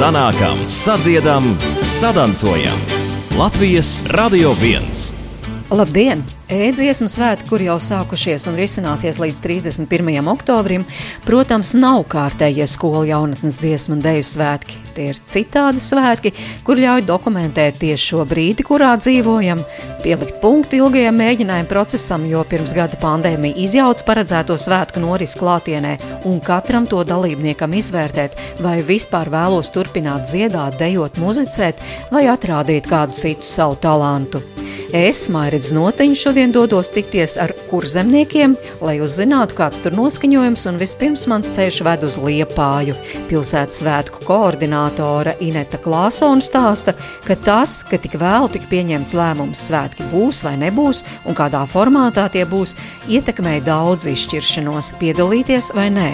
sanākam, sadziedam, sadancojam. Latvijas Radio 1! Labdien! Ēdziesmu svētki, kur jau sākušies un risināsies līdz 31. oktobrim, protams, nav kārtējie skolu jaunatnes dziesmu un deju svētki. Tie ir citādi svētki, kur ļauj dokumentēt tieši šo brīdi, kurā dzīvojam, pielikt punktu ilgajam mēģinājumu procesam, jo pirms gada pandēmija izjauc paredzēto svētku noris klātienē un katram to dalībniekam izvērtēt, vai vispār vēlos turpināt dziedāt, dejot, muzicēt vai atrādīt kādu citu savu talantu. Es, Mairidz Notiņš, šodien dodos tikties ar kurzemniekiem, lai uzzinātu, kāds tur noskaņojums, un vispirms mans ceļš ved uz Liepāju. Pilsētas svētku koordinātora Ineta Klāsona stāsta, ka tas, ka tik vēl tik pieņemts lēmums svētki būs vai nebūs, un kādā formātā tie būs, ietekmēja daudz izšķiršanos, piedalīties vai nē.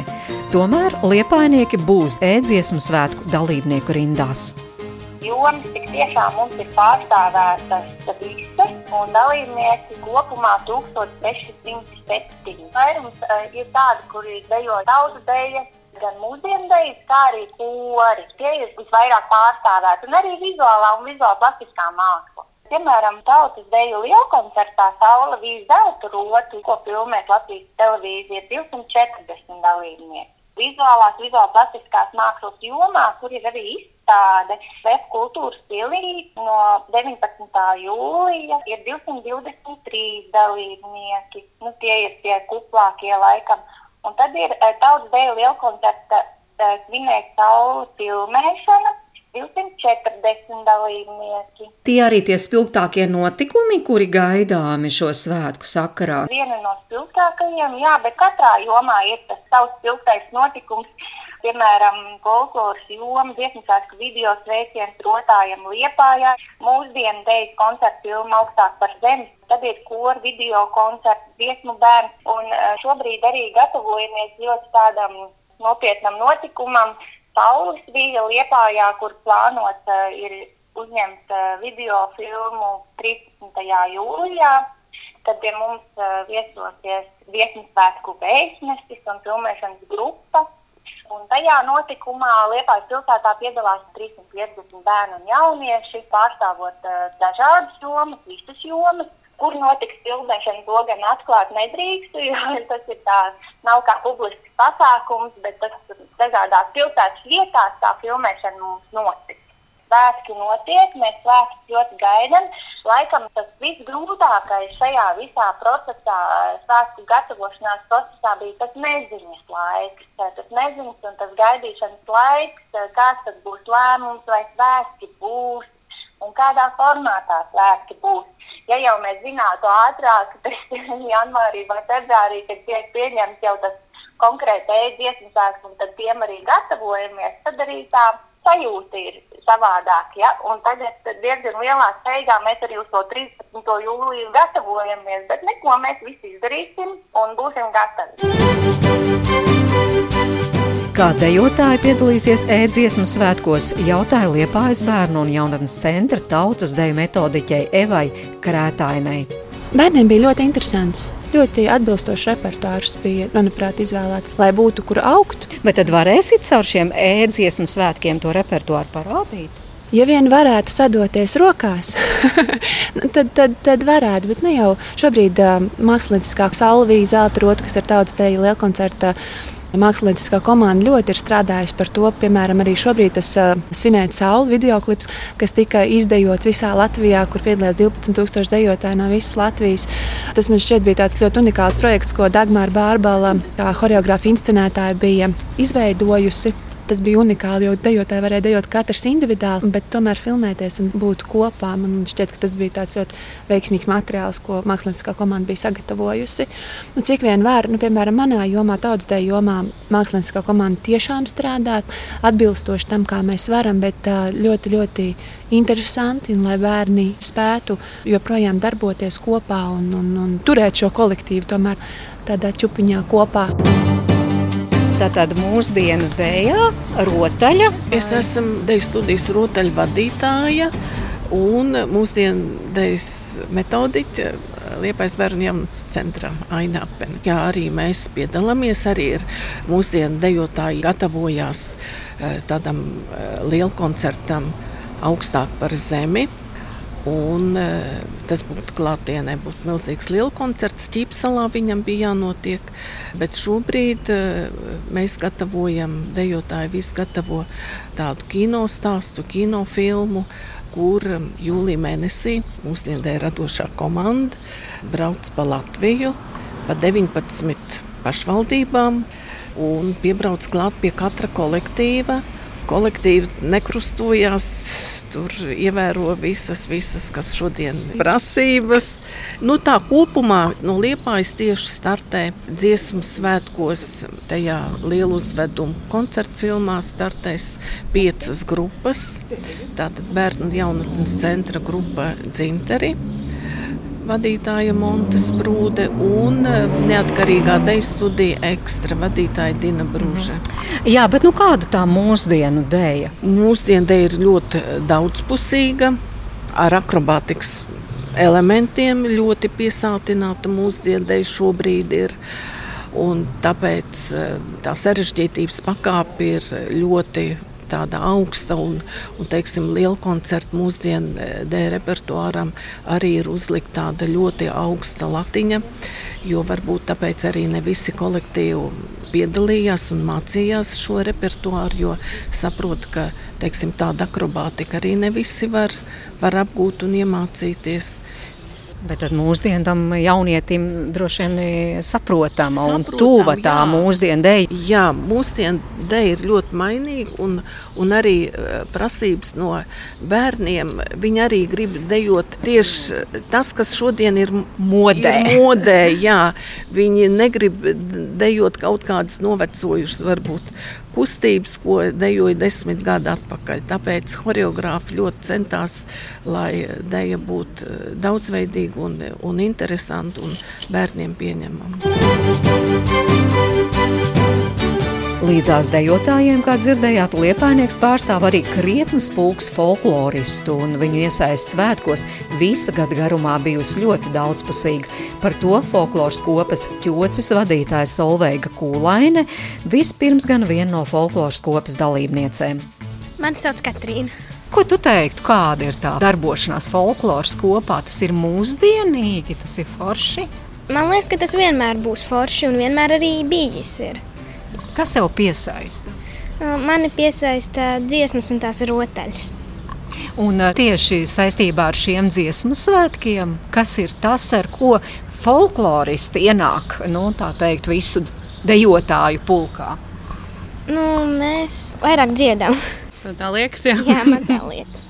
Tomēr liepainieki būs ēdziesmu svētku dalībnieku rindās jomas tik tiešām mums ir pārstāvētas visas, un dalībnieki kopumā 1607. Vairums uh, ir tādi, kuri dejo daudz dēļas, gan mūsdienu dēļas, kā arī kori. Tie ir visvairāk pārstāvēti, un arī vizuālā un vizuāla plastiskā māksla. Piemēram, tautas deju lielkoncertā Saula vīz zelta rotu, ko filmēs Latvijas televīzija, ir 240 dalībnieki. Vizuālās, vizuālās plastiskās mākslas jomā, kur ir arī izstāde Vēs kultūras pilī no 19. jūlija ir 223 dalībnieki. Nu, tie ir tie kuplākie laikam. Un tad ir eh, tautas dēļ lielkoncerta eh, svinēt saules filmēšana. 240 dalībnieki. Tie arī tie spilgtākie notikumi, kuri gaidāmi šo svētku sakarā. Viena no spilgtākajiem, jā, bet katrā jomā ir tas savs spilgtais notikums piemēram, folkloras joma, dziesmasvētku video sveiciens rotājiem Liepājā, mūsdienu dēļ koncertu filmu augstāk par zemi, tad ir kora video koncerts, dziesmu bērns, un e, šobrīd arī gatavojamies ļoti tādam nopietnam notikumam. Saules vīja Liepājā, kur plānots uh, ir uzņemt uh, video filmu 13. jūlijā. Tad pie mums uh, viesosies viesmīsvētku veiksmesis un filmēšanas grupa. Un tajā notikumā Lietuvas pilsētā piedalās 350 bērnu un jaunieši, pārstāvot uh, dažādas jomas, visas jomas. Kur notiks filmēšana, to gan atklāt nedrīkst, jo tas ir tā, nav kā publisks pasākums, bet tas dažādās pilsētas vietās tā filmēšana mums notiks svētki notiek, mēs svētkus ļoti gaidām. Laikam tas visgrūtākais šajā visā procesā, svētku gatavošanās procesā, bija tas neziņas laiks. Tas neziņas un tas gaidīšanas laiks, kāds tad būs lēmums, vai svētki būs un kādā formātā svētki būs. Ja jau mēs zinātu ātrāk, tad janvārī vai februārī, kad tiek pieņemts jau tas konkrēti ēdienu sākums, un tad tiem arī gatavojamies, tad arī tā sajūta ir savādāk. Ja? Un tagad diezgan lielā steigā mēs arī uz to 13. jūliju gatavojamies, bet neko mēs visi izdarīsim un būsim gatavi. Kā dejotāji piedalīsies ēdziesmu svētkos, jautāja Liepājas bērnu un jaunatnes centra tautas deju metodiķei Evai Krētainai. Bērniem bija ļoti interesants ļoti atbilstošs repertuārs bija, manuprāt, izvēlēts, lai būtu kur augt. Bet tad varēsit caur šiem ēdziesmu svētkiem to repertuāru parādīt? Ja vien varētu sadoties rokās, nu, tad, tad, tad varētu. Bet nu, jau šobrīd mākslinieciskā salvija, zelta rota, kas ir tautas dēļa lielkoncerta Mākslinieckā komanda ļoti ir strādājusi par to. Piemēram, arī šobrīd tas uh, svinēt sauli video klips, kas tika izdejots visā Latvijā, kur piedalījās 12,000 dejotāji no visas Latvijas. Tas man šķiet bija tāds ļoti unikāls projekts, ko Dagmāra Bārbala, kā choreogrāfa inscenētāja, bija izveidojusi. Tas bija unikāli, jo dejotāji varēja dejot katrs individuāli, bet tomēr filmēties un būt kopā. Man šķiet, ka tas bija tāds ļoti veiksmīgs materiāls, ko mākslinieckā komanda bija sagatavojusi. Nu, cik vien var, nu, piemēram, manā jomā, tautas dēļ jomā, mākslinieckā komanda tiešām strādā atbilstoši tam, kā mēs varam, bet ļoti, ļoti interesanti, un lai bērni spētu joprojām darboties kopā un, un, un turēt šo kolektīvu tomēr tādā čupiņā kopā. Tātad mūsdienu dēļā, rotaļa. Es esmu deju studijas rotaļu vadītāja un mūsdienu dēļas metodiķa Liepais bērnu jaunatnes centrā Ainapen. Jā, arī mēs piedalāmies, arī ir mūsdienu dejotāji gatavojās tādam lielkoncertam augstāk par zemi. Un, tas būtu klātienē, būtu milzīgs liels koncerts. Ķīpsalā viņam bija jānotiek. Bet šobrīd mēs gatavojam, dejotāji visi gatavo tādu kinostāstu, kinofilmu, kur jūlijā mēnesī mūsdienē radošā komanda brauc pa Latviju, pa 19 pašvaldībām un piebrauc klāt pie katra kolektīva. Kolektīvi nekrustojās tur ievēro visas, visas kas šodien prasības. Nu, tā kopumā no Liepājas tieši startē dziesmu svētkos, tajā lielu uzvedumu koncertu filmā startēs piecas grupas. Tātad bērnu un jaunatnes centra grupa Dzinteri vadītāja Montes Brūde un eh, neatkarīgā deju studija ekstra vadītāja Dina Brūže. Jā, bet nu kāda tā mūsdienu dēja? Mūsdienu dēja ir ļoti daudzpusīga, ar akrobātikas elementiem ļoti piesātināta mūsdienu dēja šobrīd ir. Un tāpēc eh, tā sarežģītības pakāpe ir ļoti tāda augsta un, un teiksim, liela koncerta mūsdienu dēļ repertuāram arī ir uzlikta tāda ļoti augsta latiņa, jo varbūt tāpēc arī ne visi kolektīvi piedalījās un mācījās šo repertuāru, jo saprot, ka teiksim, tāda akrobātika arī ne visi var, var apgūt un iemācīties. Bet tad mūsdienu tam jaunietim droši vien saprotama un tuva tā mūsdienu dēļ. Jā, mūsdienu dēļ ir ļoti mainīga un, un arī eh, prasības no bērniem. Viņi arī grib dejot tieši tas, kas šodien ir modē. Ir modē jā. Viņi negrib dejot kaut kādas novecojušas varbūt kustības, ko dejoja desmit gadu atpakaļ. Tāpēc choreogrāfi ļoti centās, lai deja būtu eh, daudzveidīga un, un interesanta un bērniem pieņemama. Līdzās dejotājiem, kā dzirdējāt, Liepainieks pārstāv arī krietnes pulks folkloristu, un viņu iesaists svētkos visa gada garumā bijusi ļoti daudzpusīga. Par to folkloras kopas ķocis vadītājs Solveiga Kūlaine, vispirms gan viena no folkloras kopas dalībniecēm. Mani sauc Katrīna. Ko tu teiktu, kāda ir tā darbošanās folkloras kopā? Tas ir mūsdienīgi, tas ir forši. Man liekas, ka tas vienmēr būs forši un vienmēr arī bijis. Ir. Kas tev piesaista? Mani piesaista dziesmas un tās rotaļas. Un tieši saistībā ar šiem dziesmu svētkiem, kas ir tas, ar ko folkloristi ienāk nu, teikt, visu dejotāju pulkā? Nu, mēs vairāk dziedam. Tā liekas, jā. jā, man tā liekas.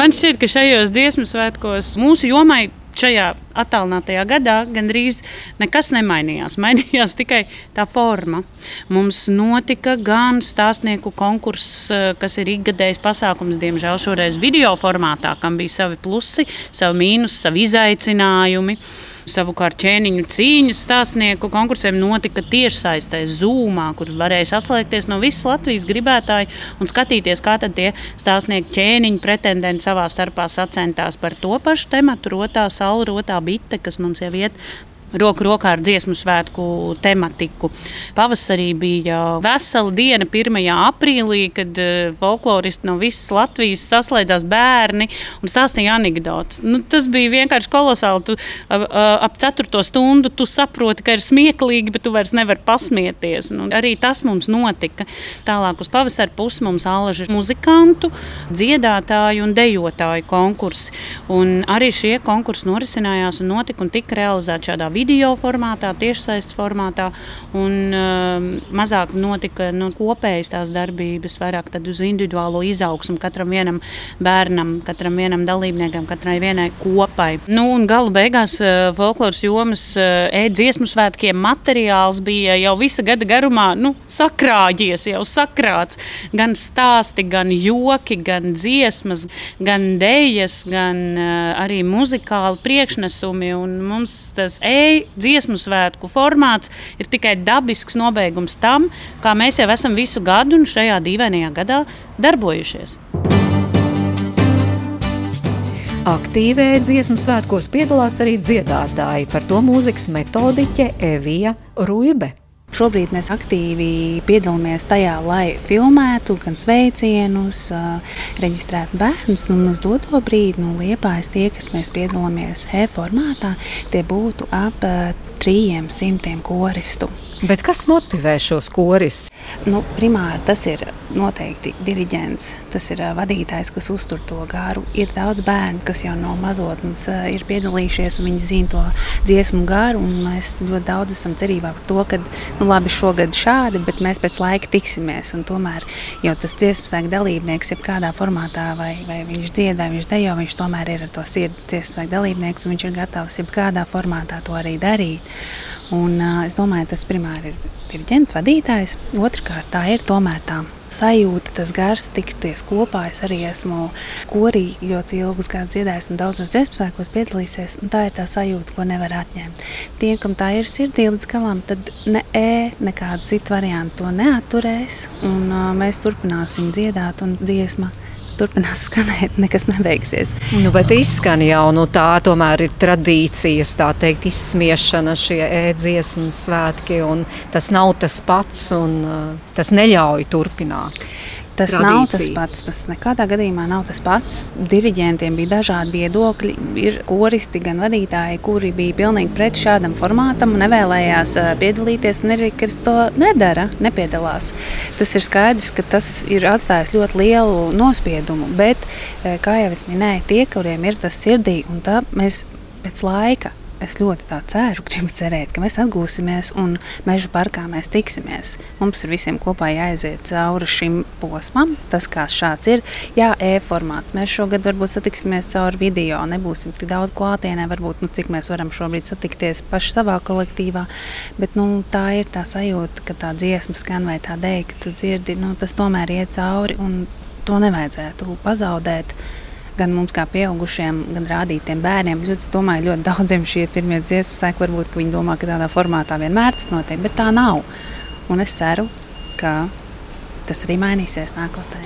man šķiet, ka šajos dziesmu svētkos mūsu jomai šajā attālinātajā gadā gandrīz nekas nemainījās. Mainījās tikai tā forma. Mums notika gan stāstnieku konkurss, eh, kas ir ikgadējs pasākums, diemžēl šoreiz video formātā, kam bija savi plusi, savi mīnus, savi izaicinājumi. Savukārt ķēniņu cīņas stāstnieku konkursiem notika tiešsaistē Zūmā, kur varēja saslēgties no visas Latvijas gribētāji un skatīties, kā tie stāstnieku ķēniņu pretendenti savā starpā sacentās par to pašu tematu, rotā saule, rotā bite, kas mums jau iet roku rokā ar dziesmu svētku tematiku. Pavasarī bija vesela diena, 1. aprīlī, kad uh, folkloristi no visas Latvijas saslēdzās bērni un stāstīja anekdotus. Nu, tas bija vienkārši kolosāli. Tu, ap 4 stundu tu saproti, ka ir smieklīgi, bet tu vairs nevari pasmieties. Nu, arī tas mums notika. Tālāk uz pavasara pusi mums alaži muzikantu, dziedātāju un dejotāju konkursi. Un arī šie konkursi norisinājās un notika un tika realizēti šādā vidē video formātā, tiešsaistes formātā, un uh, mazāk notika nu, kopējas tās darbības, vairāk uz individuālo izaugsmu katram vienam bērnam, katram vienam dalībniekam, katrai vienai kopai. Nu, un gala beigās uh, folkloras jomas uh, e-dziesmu svētkiem materiāls bija jau visa gada garumā nu, sakrāģies, jau sakrāts. Gan stāsti, gan joki, gan dziesmas, gan dēļas, gan uh, arī muzikāli priekšnesumi. Un mums tas e dziesmu svētku formāts ir tikai dabisks nobeigums tam, kā mēs jau esam visu gadu un šajā dīvainajā gadā darbojušies. Aktīvē dziesmu svētkos piedalās arī dziedātāji, par to mūzikas metodiķe Evija Ruibe. Šobrīd mēs aktīvi piedalāmies tajā, lai filmētu gan sveicienus, reģistrētu bērnus. Un uz doto brīdi nu, liepājas tie, kas mēs piedalāmies e-formātā, tie būtu ap 300 koristu. Bet kas motivē šos koristus? Nu, primāri tas ir noteikti diriģents, tas ir vadītājs, kas uztur to garu. Ir daudz bērnu, kas jau no mazotnes ir piedalījušies, un viņi zina to dziesmu garu. Mēs ļoti daudz esam cerībā par to, ka nu, labi, šogad šādi, bet mēs pēc laika tiksimies. Tomēr jau tas dziesmu sēkļa dalībnieks, jebkādā formātā, vai, vai viņš dzied, vai viņš dejo, viņš tomēr ir ar to sirdi dziesmu sēkļa dalībnieks, un viņš ir gatavs jebkādā formātā to arī darīt. Un, uh, es domāju, tas primāri ir diriģents, vadītājs. Otrakārt, tā ir tomēr tā sajūta, tas gars, tikties kopā. Es arī esmu korī ļoti ilgus gadus dziedājis un daudzos dziesmu sēkos piedalīsies. Tā ir tā sajūta, ko nevar atņemt. Tie, kam tā ir sirdī līdz galam, tad ne E, nekāda cita varianta to neaturēs. Un, uh, mēs turpināsim dziedāt un dziesmu turpinās skanēt, nekas nebeigsies. Nu, bet izskan jau nu, tā, tomēr ir tradīcijas, tā teikt, izsmiešana, šie ēdziesmu svētki, tas nav tas pats, un uh, tas neļauj turpināt. Tas tradīcija. nav tas pats. Tas nekādā gadījumā nav tas pats. Diriģentiem bija dažādi viedokļi. Ir koristi, gan vadītāji, kuri bija pilnīgi pret šādam formātam, nevēlējās piedalīties, un arī kas to nedara, nepiedalās. Tas ir skaidrs, ka tas ir atstājis ļoti lielu nospiedumu. Bet, kā jau es minēju, tie, kuriem ir tas sirdī, un tā mēs pēc laika es ļoti ceru, gribu cerēt, ka mēs atgūsimies un meža parkā mēs tiksimies. Mums ir visiem kopā jāaiziet cauri šim posmam, tas kā šāds ir. Jā, e-formāts. Mēs šogad varbūt satiksimies caur video, nebūsim tik daudz klātienē, varbūt nu, cik mēs varam šobrīd satikties paši savā kolektīvā. Bet nu, tā ir tā sajūta, ka tā dziesma skan vai tā dēļ, ka tu dzirdi, nu, tas tomēr iet cauri un to nevajadzētu pazaudēt gan mums, kā pieaugušiem, gan rādītiem bērniem. Es domāju, ļoti daudziem šie pirmie dziesmu sēkļi, varbūt viņi domā, ka tādā formātā vienmēr tas notiek, bet tā nav. Un es ceru, ka tas arī mainīsies nākotnē.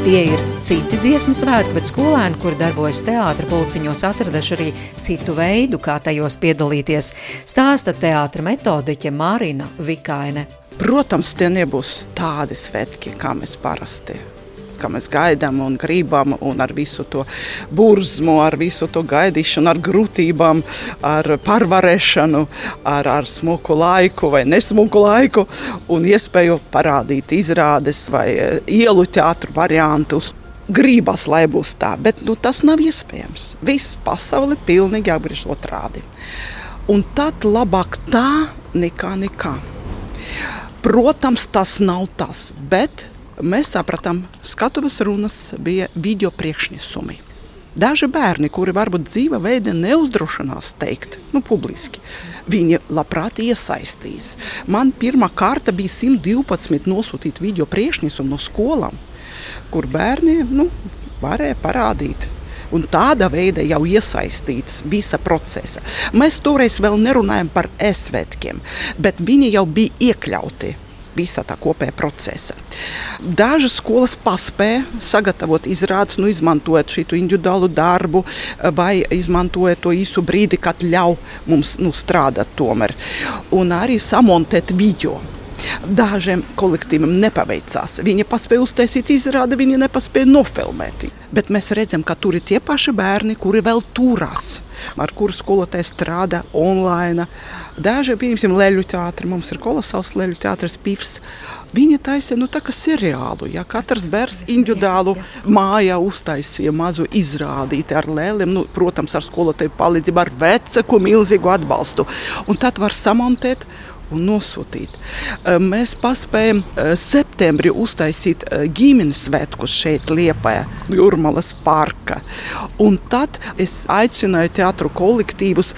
Tie ir citi dziesmu svētki, bet skolēni, kur darbojas teātris, pulciņos atraduši arī citu veidu, kā tajos piedalīties. Stāsta teātris metodiķe Mārina Vikaine. Protams, tie nebūs tādi svētki, kā mēs parasti kā mēs gaidām un gribam, un ar visu to burzmu, ar visu to gaidīšanu, ar grūtībām, ar pārvarēšanu, ar, ar smuku laiku vai nesmuku laiku, un iespēju parādīt izrādes vai e, ielu teātru variantus. Gribas, lai būs tā, bet nu, tas nav iespējams. Viss pasaule pilnīgi apgriež otrādi. Un tad labāk tā nekā nekā. Protams, tas nav tas, bet mēs sapratām, ka skatuves runas bija video priekšnesumi. Daži bērni, kuri varbūt dzīva veida neuzdrošinās teikt, nu, publiski, viņi labprāt iesaistīs. Man pirmā kārta bija 112 nosūtīt video priekšnesumu no skolām, kur bērni nu, varēja parādīt. Un tāda veida jau iesaistīts visa procesa. Mēs toreiz vēl nerunājam par esvētkiem, bet viņi jau bija iekļauti visa tā kopējā procesa. Dažas skolas paspēja sagatavot izrādes, nu, izmantojot šo individuālu darbu, vai izmantojot to īsu brīdi, kad ļauj mums nu, strādāt tomēr, un arī samontēt video. Dažiem kolektīviem nepaveicās. Viņi paspēja uztaisīt izrādi, viņi nepaspēja nofilmēt. Bet mēs redzam, ka tur ir tie paši bērni, kuri vēl turās, ar kuriem skolotāji strādā online. Daži, piemēram, leļu teātris, mums ir kolosāls leļu teātris, pifs. Viņa taisīja nu, tā kā seriālu. Ja katrs bērns individuālu mājā uztaisīja mazu izrādīti ar lēliem, nu, protams, ar skolotāju palīdzību, ar veceku milzīgu atbalstu. Un tad var samontēt un nosūtīt. Mēs paspējam septembrī uztaisīt ģimenes svētkus šeit, Liepā, Jurmalas parka. Un tad es aicināju teātru kolektīvus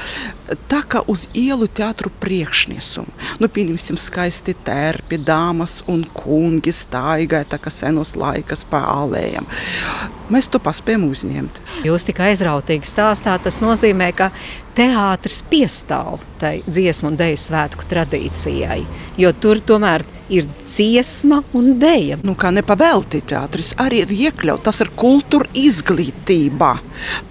tā kā uz ielu teātru priekšnesumu. Nu, pieņemsim, skaisti tērpi, dāmas un kungi staigāja tā kā senos laikas pa alējām. Mēs to paspējam uzņemt. Jūs tik aizrautīgi stāstāt, tas nozīmē, ka teātris piestāv tai dziesmu un dēļu svētku tradīcijai, jo tur tomēr ir dziesma un dēļa. Nu, kā nepavēlti teātris arī ir iekļauts. Tas ir kultūra izglītība.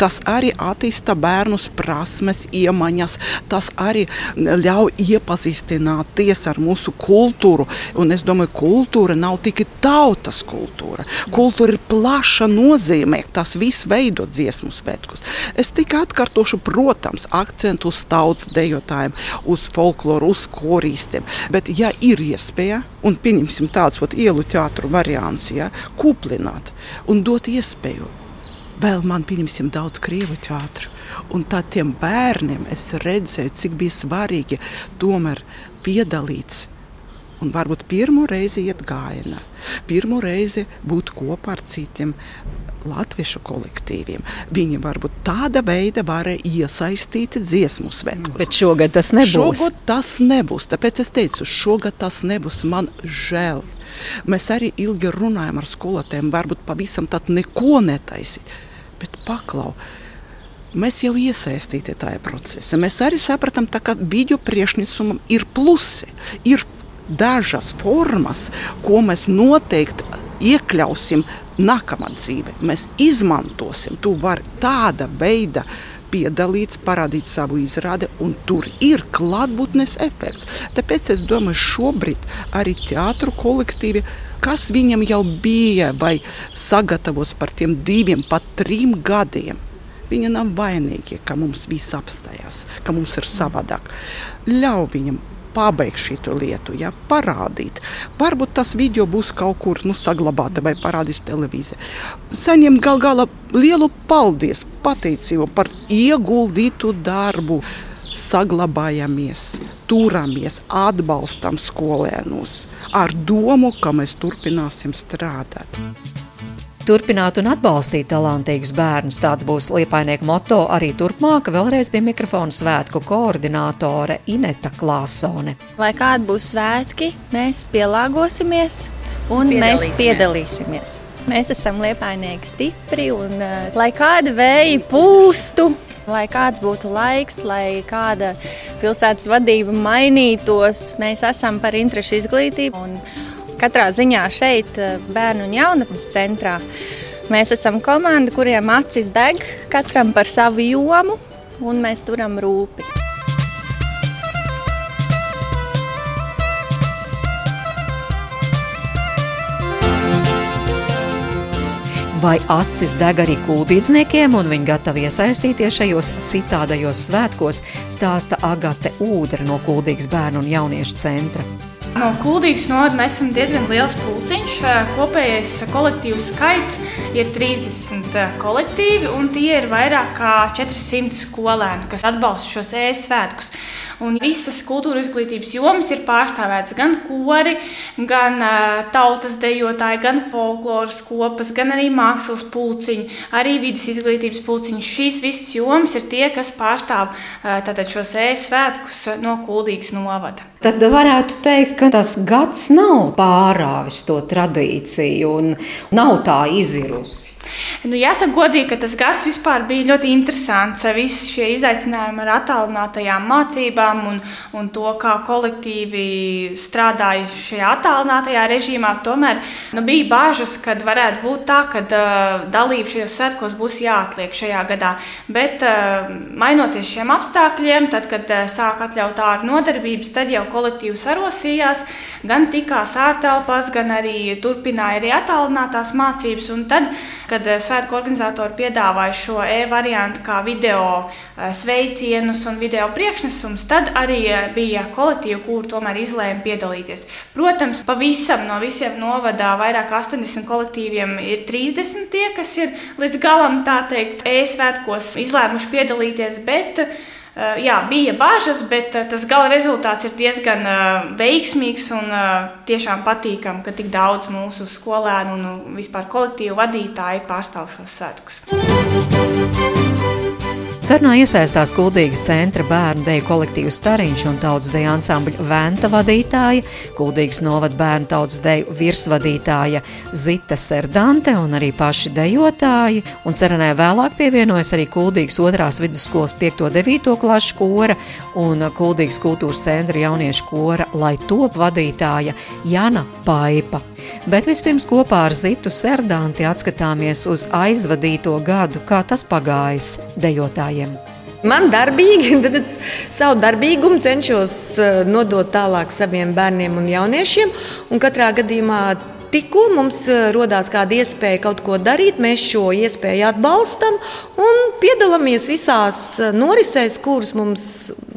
Tas arī attīsta bērnus prasmes, iemaņas. Tas arī ļauj iepazīstināties ar mūsu kultūru. Un es domāju, kultūra nav tikai tautas kultūra. Kultūra ir plaša nozīmē. Tas viss veido dziesmu svētkus. Es tikai atkārtošu, protams, akcentu uz tautas dejotājiem, uz folkloru, uz koristiem. Bet, ja ir iespēja, un pieņemsim tāds ielu teātru variants, ja, kuplināt un dot iespēju vēl man pieņemsim daudz krievu teātru. Un tad tiem bērniem es redzēju, cik bija svarīgi tomēr piedalīties. Un varbūt pirmo reizi iet gājienā, pirmo reizi būt kopā ar citiem latviešu kolektīviem. Viņi varbūt tāda veida varēja iesaistīt dziesmu svētkos. Bet šogad tas nebūs. Šogad tas nebūs. Tāpēc es teicu, šogad tas nebūs. Man žēl. Mēs arī ilgi runājam ar skolotājiem, varbūt pavisam tādu neko netaisīt bet paklau. Mēs jau iesaistīti tajā procesā. Mēs arī sapratām, ka video priekšnesumam ir plusi. Ir dažas formas, ko mēs noteikti iekļausim nākamā dzīvē. Mēs izmantosim, vari tāda veida piedalīties, parādīt savu izrādi, un tur ir klātbūtnes efekts. Tāpēc es domāju, šobrīd arī teātru kolektīvi kas viņam jau bija vai sagatavots par tiem diviem, pat trim gadiem. Viņa nav vainīga, ka mums viss apstājās, ka mums ir savādāk. Ļauj viņam pabeigt šo lietu, ja, parādīt. Varbūt tas video būs kaut kur nu, saglabāta vai parādīs televīzijā. Saņemt gal galā lielu paldies, pateicību par ieguldītu darbu saglabājamies, turamies, atbalstam skolēnus ar domu, ka mēs turpināsim strādāt. Turpināt un atbalstīt talantīgus bērnus. Tāds būs Liepainieku moto arī turpmāk. Vēlreiz pie mikrofona svētku koordinātore Ineta Klāsone. Lai kādi būs svētki, mēs pielāgosimies un piedalīsimies. mēs piedalīsimies. Mēs esam liepainieki stipri un uh, lai kāda vēja pūstu, Lai kāds būtu laiks, lai kāda pilsētas vadība mainītos, mēs esam par interešu izglītību. Katrā ziņā šeit, eh, bērnu un jaunatnes centrā, mēs esam komanda, kuriem acis deg katram par savu jomu, un mēs turam rūpīgi. Vai acis deg arī kūdīdzniekiem, un viņi gatavi iesaistīties šajos citādajos svētkos, stāsta Agate Ūdra no Kuldīgas bērnu un jauniešu centra. No Kuldīgas novada mēs esam diezgan liels pulciņš. Kopējais kolektīvu skaits ir 30 kolektīvi, un tie ir vairāk kā 400 skolēni, kas atbalsta šos ēst svētkus. Un visas kultūra izglītības jomas ir pārstāvētas gan kori, gan tautas dejotāji, gan folkloras kopas, gan arī mākslas pulciņi, arī vidas izglītības pulciņi. Šīs visas jomas ir tie, kas pārstāv uh, šos ēst svētkus no Kuldīgas novada. Tad varētu teikt, ka tas gads nav pārāvis to tradīciju un nav tā izirusi. Nu, jāsaka, godīgi, ka tas gads vispār bija ļoti interesants. Visi šie izaicinājumi ar attālinātajām mācībām un, un to, kā kolektīvi strādāja šajā attālinātajā režīmā. Tomēr nu, bija bažas, ka varētu būt tā, ka uh, dalība šajos svētkos būs jāatliek šajā gadā. Bet uh, mainoties šiem apstākļiem, tad, kad uh, sāk atļaut ārā nodarbības, tad jau kolektīvs sarosījās, gan tikās ārtelpās, gan arī turpināja arī attālinātās mācības. Un tad, kad eh, svētku organizatori piedāvāja šo e-variantu kā video eh, sveicienus un video priekšnesumus, tad arī eh, bija kolektīvi, kur tomēr izlēma piedalīties. Protams, pavisam no visiem novadā vairāk kā 80 kolektīviem ir 30 tie, kas ir līdz galam tā teikt e-svētkos izlēmuši piedalīties. Bet, jā, bija bažas, bet eh, tas gala rezultāts ir diezgan eh, veiksmīgs un tiešām patīkami, ka tik daudz mūsu skolēnu un vispār kolektīvu vadītāji pārstāv šos svētkus. Sarunā iesaistās Kuldīgas centra bērnu deju kolektīvs Stariņš un tautas deju ansambļa Venta vadītāja, Kuldīgas novada bērnu tautas deju virsvadītāja Zita Serdante un arī paši dejotāji. Un sarunai vēlāk pievienojas arī Kuldīgas otrās vidusskolas 5.9. klašu kora un Kuldīgas kultūras centra jauniešu kora, lai top vadītāja Jana Paipa. Bet vispirms kopā ar Zitu Serdanti atskatāmies uz aizvadīto gadu, kā tas pagājis dejotājiem. Man darbīgi, tad es savu darbīgumu cenšos eh, nodot tālāk saviem bērniem un jauniešiem. Un katrā gadījumā tikko mums eh, radās kāda iespēja kaut ko darīt, mēs šo iespēju atbalstam un piedalāmies visās eh, norisēs, kuras mums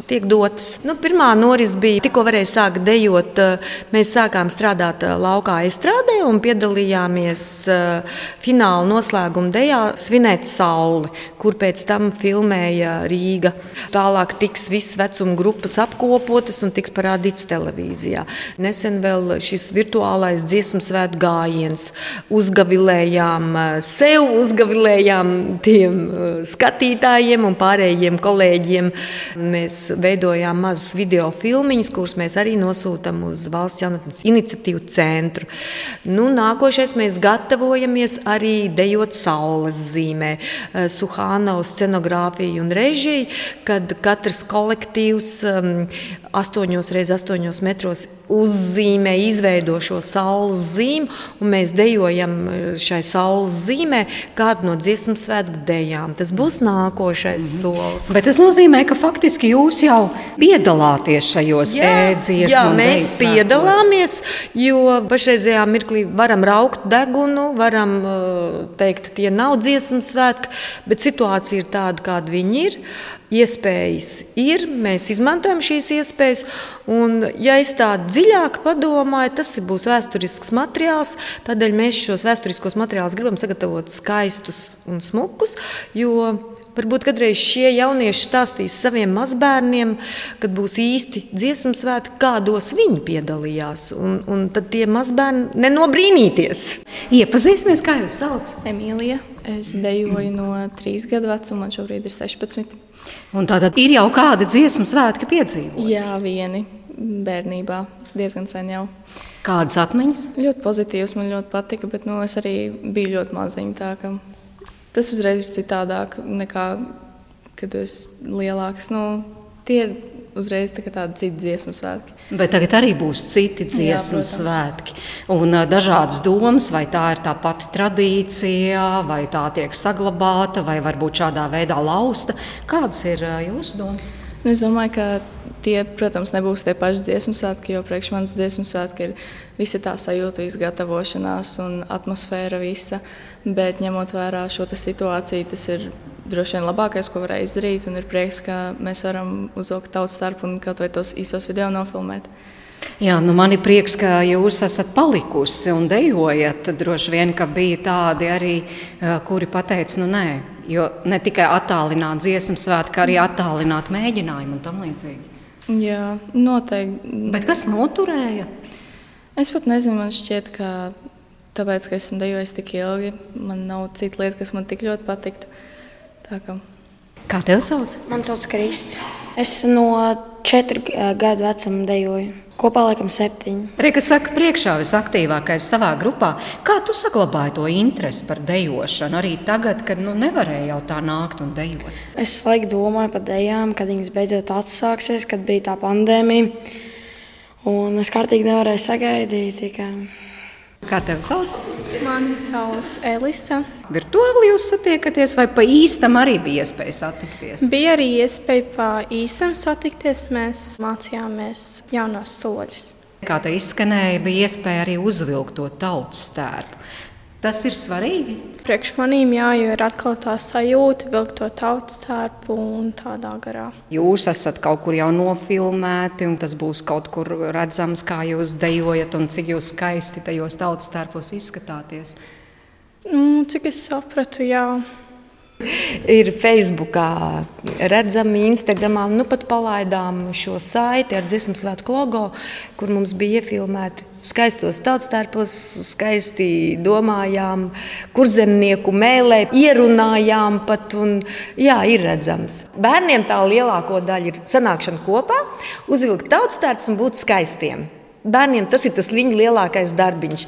tiek dotas. Nu, pirmā noris bija, tikko varēja sākt dejot. Eh, mēs sākām strādāt eh, laukā estrādē un piedalījāmies eh, fināla noslēguma dejā Svinēt sauli, kur pēc tam filmēja Rīga. Tālāk tiks visas vecuma grupas apkopotas un tiks parādīts televīzijā. Nesen vēl šis virtuālais dziesmu svētku gājiens. Uzgavilējām sev, uzgavilējām tiem skatītājiem un pārējiem kolēģiem. Mēs veidojām mazas video filmiņas, kuras mēs arī nosūtām uz valsts jaunatnes iniciatīvu centru. Nu, nākošais mēs gatavojamies arī dejot saules zīmē, eh, Suhānaus scenogrāfiju un režiju, kad katrs kolektīvs um, 8x8 metros uzzīmē, izveido šo saules zīmi, un mēs dejojam e, šai saules zīmē kādu no dziesmu svētku dejām. Tas būs nākošais mm -hmm. solis. Bet tas nozīmē, ka faktiski jūs jau piedalāties šajos ēdzienās. Jā, mēs piedalāmies, jo pašreizējā mirklī varam raukt degunu, varam e, teikt, tie nav dziesmu svētki, bet situācija ir tāda, kāda viņi ir. Iespējas ir, mēs izmantojam šīs iespējas. Un, ja es tā dziļāk padomāju, tas būs vēsturisks materiāls. Tādēļ mēs šos vēsturiskos materiālus gribam sagatavot skaistus un smukus. Jo Varbūt kādreiz šie jaunieši stāstīs saviem mazbērniem, kad būs īsti dziesmu svētki, kādos viņi piedalījās. Un, un tad tie mazbērni nenobrīnīties. Iepazīsimies, kā jūs sauc? Emīlija. Es dejoju no 3 gadu vecuma, man šobrīd ir 16. Un tātad ir jau kādi dziesmu svētki piedzīvoti? Jā, vieni bērnībā. Tas diezgan sen jau. Kādas atmiņas? Ļoti pozitīvas, man ļoti patika, bet nu, es arī biju ļoti maziņa. Tas uzreiz ir citādāk nekā, kad esmu lielāks. Nu, tie ir uzreiz tā tādi citi dziesmu svētki. Bet tagad arī būs citi dziesmu Jā, svētki. Un dažādas domas, vai tā ir tā pati tradīcija, vai tā tiek saglabāta, vai varbūt šādā veidā lausta. Kādas ir jūsu domas? Nu, es domāju, ka tie, protams, nebūs tie paši dziesmu svētki, jo priekš manas dziesmu svētki ir visa tā sajūta, izgatavošanās un atmosfēra visa. Bet ņemot vērā šo situāciju, tas ir droši vien labākais, ko varēja izdarīt. Un ir prieks, ka mēs varam uzvilkt tautas starpu un kaut vai tos īsos video nofilmēt. Jā, nu man ir prieks, ka jūs esat palikusi un dejojat. Droši vien, ka bija tādi arī, kuri pateica, nu nē, jo ne tikai attālināt dziesmu svētku, arī attālināt mēģinājumu un tam līdzīgi. Jā, noteikti. Bet kas noturēja? Es pat nezinu, man šķiet, ka tāpēc, ka esmu dejojis tik ilgi, man nav cita lieta, kas man tik ļoti patiktu. Kā. kā tev sauc? Man sauc Krists. Es no četru gadu vecuma dejoju. Kopā laikam septiņi. Reka saka, priekšā visaktīvākais savā grupā. Kā tu saglabāji to interesi par dejošanu arī tagad, kad nu, nevarēja jau tā nākt un dejot? Es laikam domāju par dejām, kad viņas beidzot atsāksies, kad bija tā pandēmija. Un es kārtīgi nevarēju sagaidīt. Tikai... Kā tevi sauc? Mani sauc Elisa. Virtuāli jūs satiekaties, vai pa īstam arī bija iespēja satikties? Bija arī iespēja pa īstam satikties. Mēs mācījāmies jaunos soļus. Kā te izskanēja, bija iespēja arī uzvilkt to tautas stērpu. Tas ir svarīgi. Priekš manīm, jā, jo ir atkal tā sajūta, vilkt to tautas tērpu un tādā garā. Jūs esat kaut kur jau nofilmēti, un tas būs kaut kur redzams, kā jūs dejojat un cik jūs skaisti tajos tautas tērpos izskatāties. Nu, cik es sapratu, jā. Ir Facebookā redzami, Instagramā. Nu pat palaidām šo saiti ar dziesmu svētku logo, kur mums bija iefilmēti skaistos tautstērpos, skaisti domājām, kur zemnieku mēlē ierunājām pat, un jā, ir redzams. Bērniem tā lielāko daļu ir sanākšana kopā, uzvilkt tautstērpus un būt skaistiem. Bērniem tas ir tas viņa lielākais darbiņš.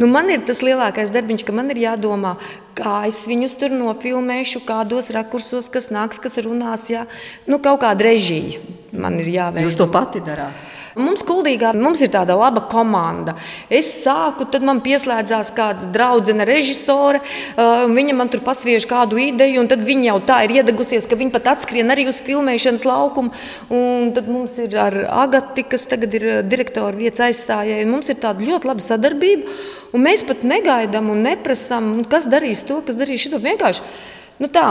Nu, man ir tas lielākais darbiņš, ka man ir jādomā, kā es viņus tur nofilmēšu, kādos rakursos, kas nāks, kas runās. Jā. Nu, kaut kāda režija man ir jāveic. Jūs to pati darāt? Mums kuldīgā mums ir tāda laba komanda. Es sāku, tad man pieslēdzās kāda draudzene, režisore. Uh, viņa man tur pasviež kādu ideju, un tad viņa jau tā ir iedegusies, ka viņa pat atskrien arī uz filmēšanas laukumu. Un tad mums ir ar Agati, kas tagad ir uh, direktora vietas aizstājēja. Mums ir tāda ļoti laba sadarbība, un mēs pat negaidām un neprasām, kas darīs to, kas darīs šo vienkārši. Nu tā,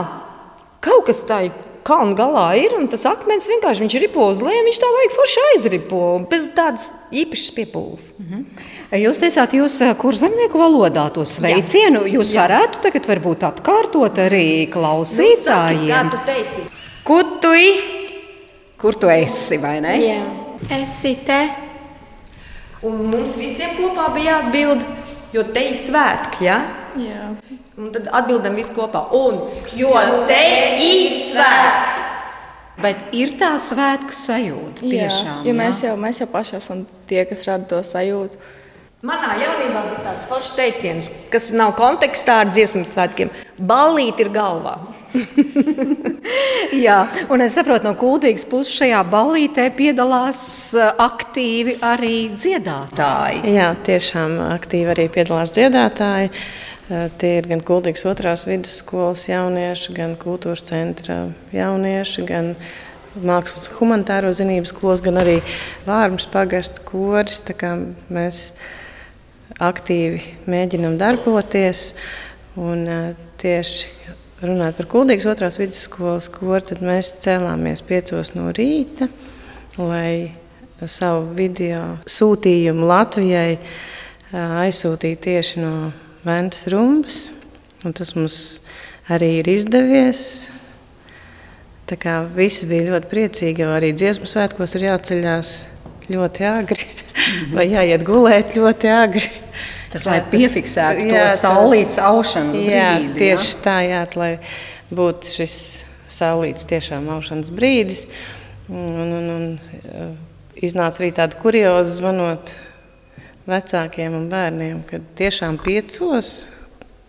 kaut kas tā ir kalna galā ir, un tas akmens vienkārši viņš ripo uz leju, viņš tā vajag forši aizripo, bez tādas īpašas piepūles. Mm -hmm. Jūs teicāt, jūs eh, kur zemnieku valodā to sveicienu, Jā. jūs Jā. varētu tagad varbūt atkārtot arī klausītājiem. Nu, saki, kā tu teici? Kutui! Kur tu esi, vai ne? Jā. Esi te. Un mums visiem kopā bija jāatbild, jo te ir svētki, ja? Jā. Un tad atbildam visi kopā. Un, jo te ir svētki. Bet ir tā svētku sajūta. Tiešām, jā, ja mēs, jau, mēs jau paši esam tie, kas rada to sajūtu. Manā jaunībā bija tāds foršs teiciens, kas nav kontekstā ar dziesmu svētkiem. Ballīt ir galvā. Jā, un es saprotu, no kultūras puses šajā ballītē piedalās eh, aktīvi arī dziedātāji. Jā, tiešām aktīvi arī piedalās dziedātāji. Eh, tie ir gan Kultūras otrās vidusskolas jaunieši, gan kultūras centra jaunieši, gan mākslas humanitāro zinību skolas, gan arī Vārmas pagasta koris. Mēs aktīvi mēģinam darboties. Un, tieši runāt par Kultūras otrās vidusskolas kori, tad mēs cēlāmies piecos no rīta, lai savu video sūtījumu Latvijai aizsūtītu tieši no Ventas rumbas. Tas mums arī ir izdevies. Tā kā visi bija ļoti priecīgi, jo arī dziesmu svētkos ir jāceļās ļoti agri vai jāiet gulēt ļoti agri. Tas, lai piefiksētu jā, to saulītas aušanas brīdi. Jā, tieši jā? tā, jā, lai būtu šis saulītas tiešām aušanas brīdis. Un, un, un, iznāca arī tāda kurioza zvanot vecākiem un bērniem, ka tiešām piecos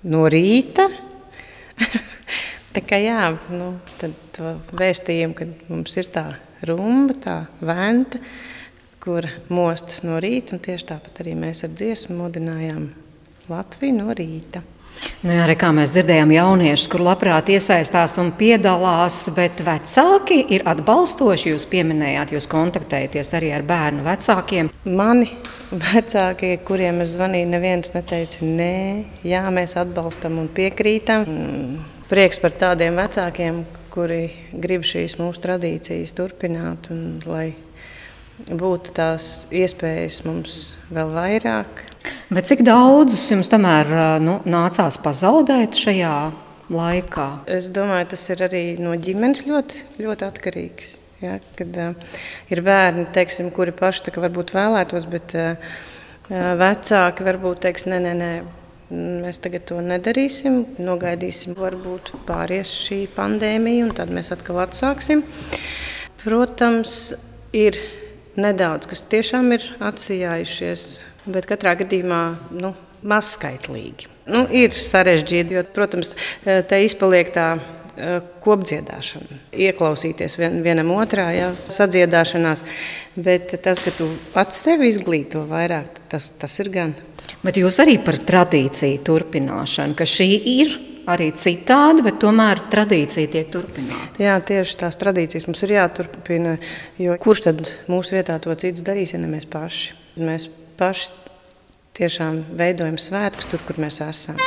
no rīta. tā kā jā, nu, tad to vēstījumu, ka mums ir tā rumba, tā venta, kur mostas no rīta, un tieši tāpat arī mēs ar dziesmu modinājām Latviju no rīta. Nu, jā, arī kā mēs dzirdējām, jauniešus, kur labprāt iesaistās un piedalās, bet vecāki ir atbalstoši. Jūs pieminējāt, jūs kontaktējaties arī ar bērnu vecākiem. Mani vecākie, kuriem es zvanīju, neviens neteica, nē, jā, mēs atbalstam un piekrītam. Mm, prieks par tādiem vecākiem, kuri grib šīs mūsu tradīcijas turpināt un lai būtu tās iespējas mums vēl vairāk. Bet cik daudzus jums tomēr nu, nācās pazaudēt šajā laikā? Es domāju, tas ir arī no ģimenes ļoti, ļoti atkarīgs. Ja, kad uh, ir bērni, teiksim, kuri paši varbūt vēlētos, bet uh, vecāki varbūt teiks, nē, nē, nē, mēs tagad to nedarīsim, nogaidīsim, varbūt pāries šī pandēmija, un tad mēs atkal atsāksim. Protams, ir nedaudz, kas tiešām ir atsijājušies, bet katrā gadījumā nu, mazskaitlīgi. Nu, ir sarežģīti, jo, protams, te izpaliek tā e, kopdziedāšana, ieklausīties vien, vienam otrā, ja, sadziedāšanās. Bet tas, ka tu pats sevi izglīto vairāk, tas, tas ir gan. Bet jūs arī par tradīciju turpināšanu, ka šī ir arī citādi, bet tomēr tradīcija tiek turpināta. Jā, tieši tās tradīcijas mums ir jāturpina. Kurš tad mūsu vietā to cits darīs, ja ne mēs paši? Mēs paši tiešām veidojam svētkus tur, kur mēs esam.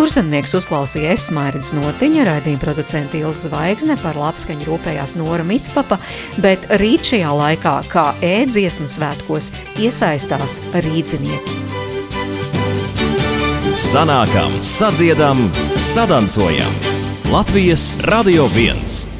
Kurzemnieks uzklausīja Esmairas notiņa, raidījuma producenta Ilza Zvaigzne par labskaņu rūpējās Nora Mitspapa, bet rīt šajā laikā, kā ēdziesmu svētkos, iesaistās rīdzinieki. Sanākam, sadziedam, sadancojam! Latvijas Radio 1!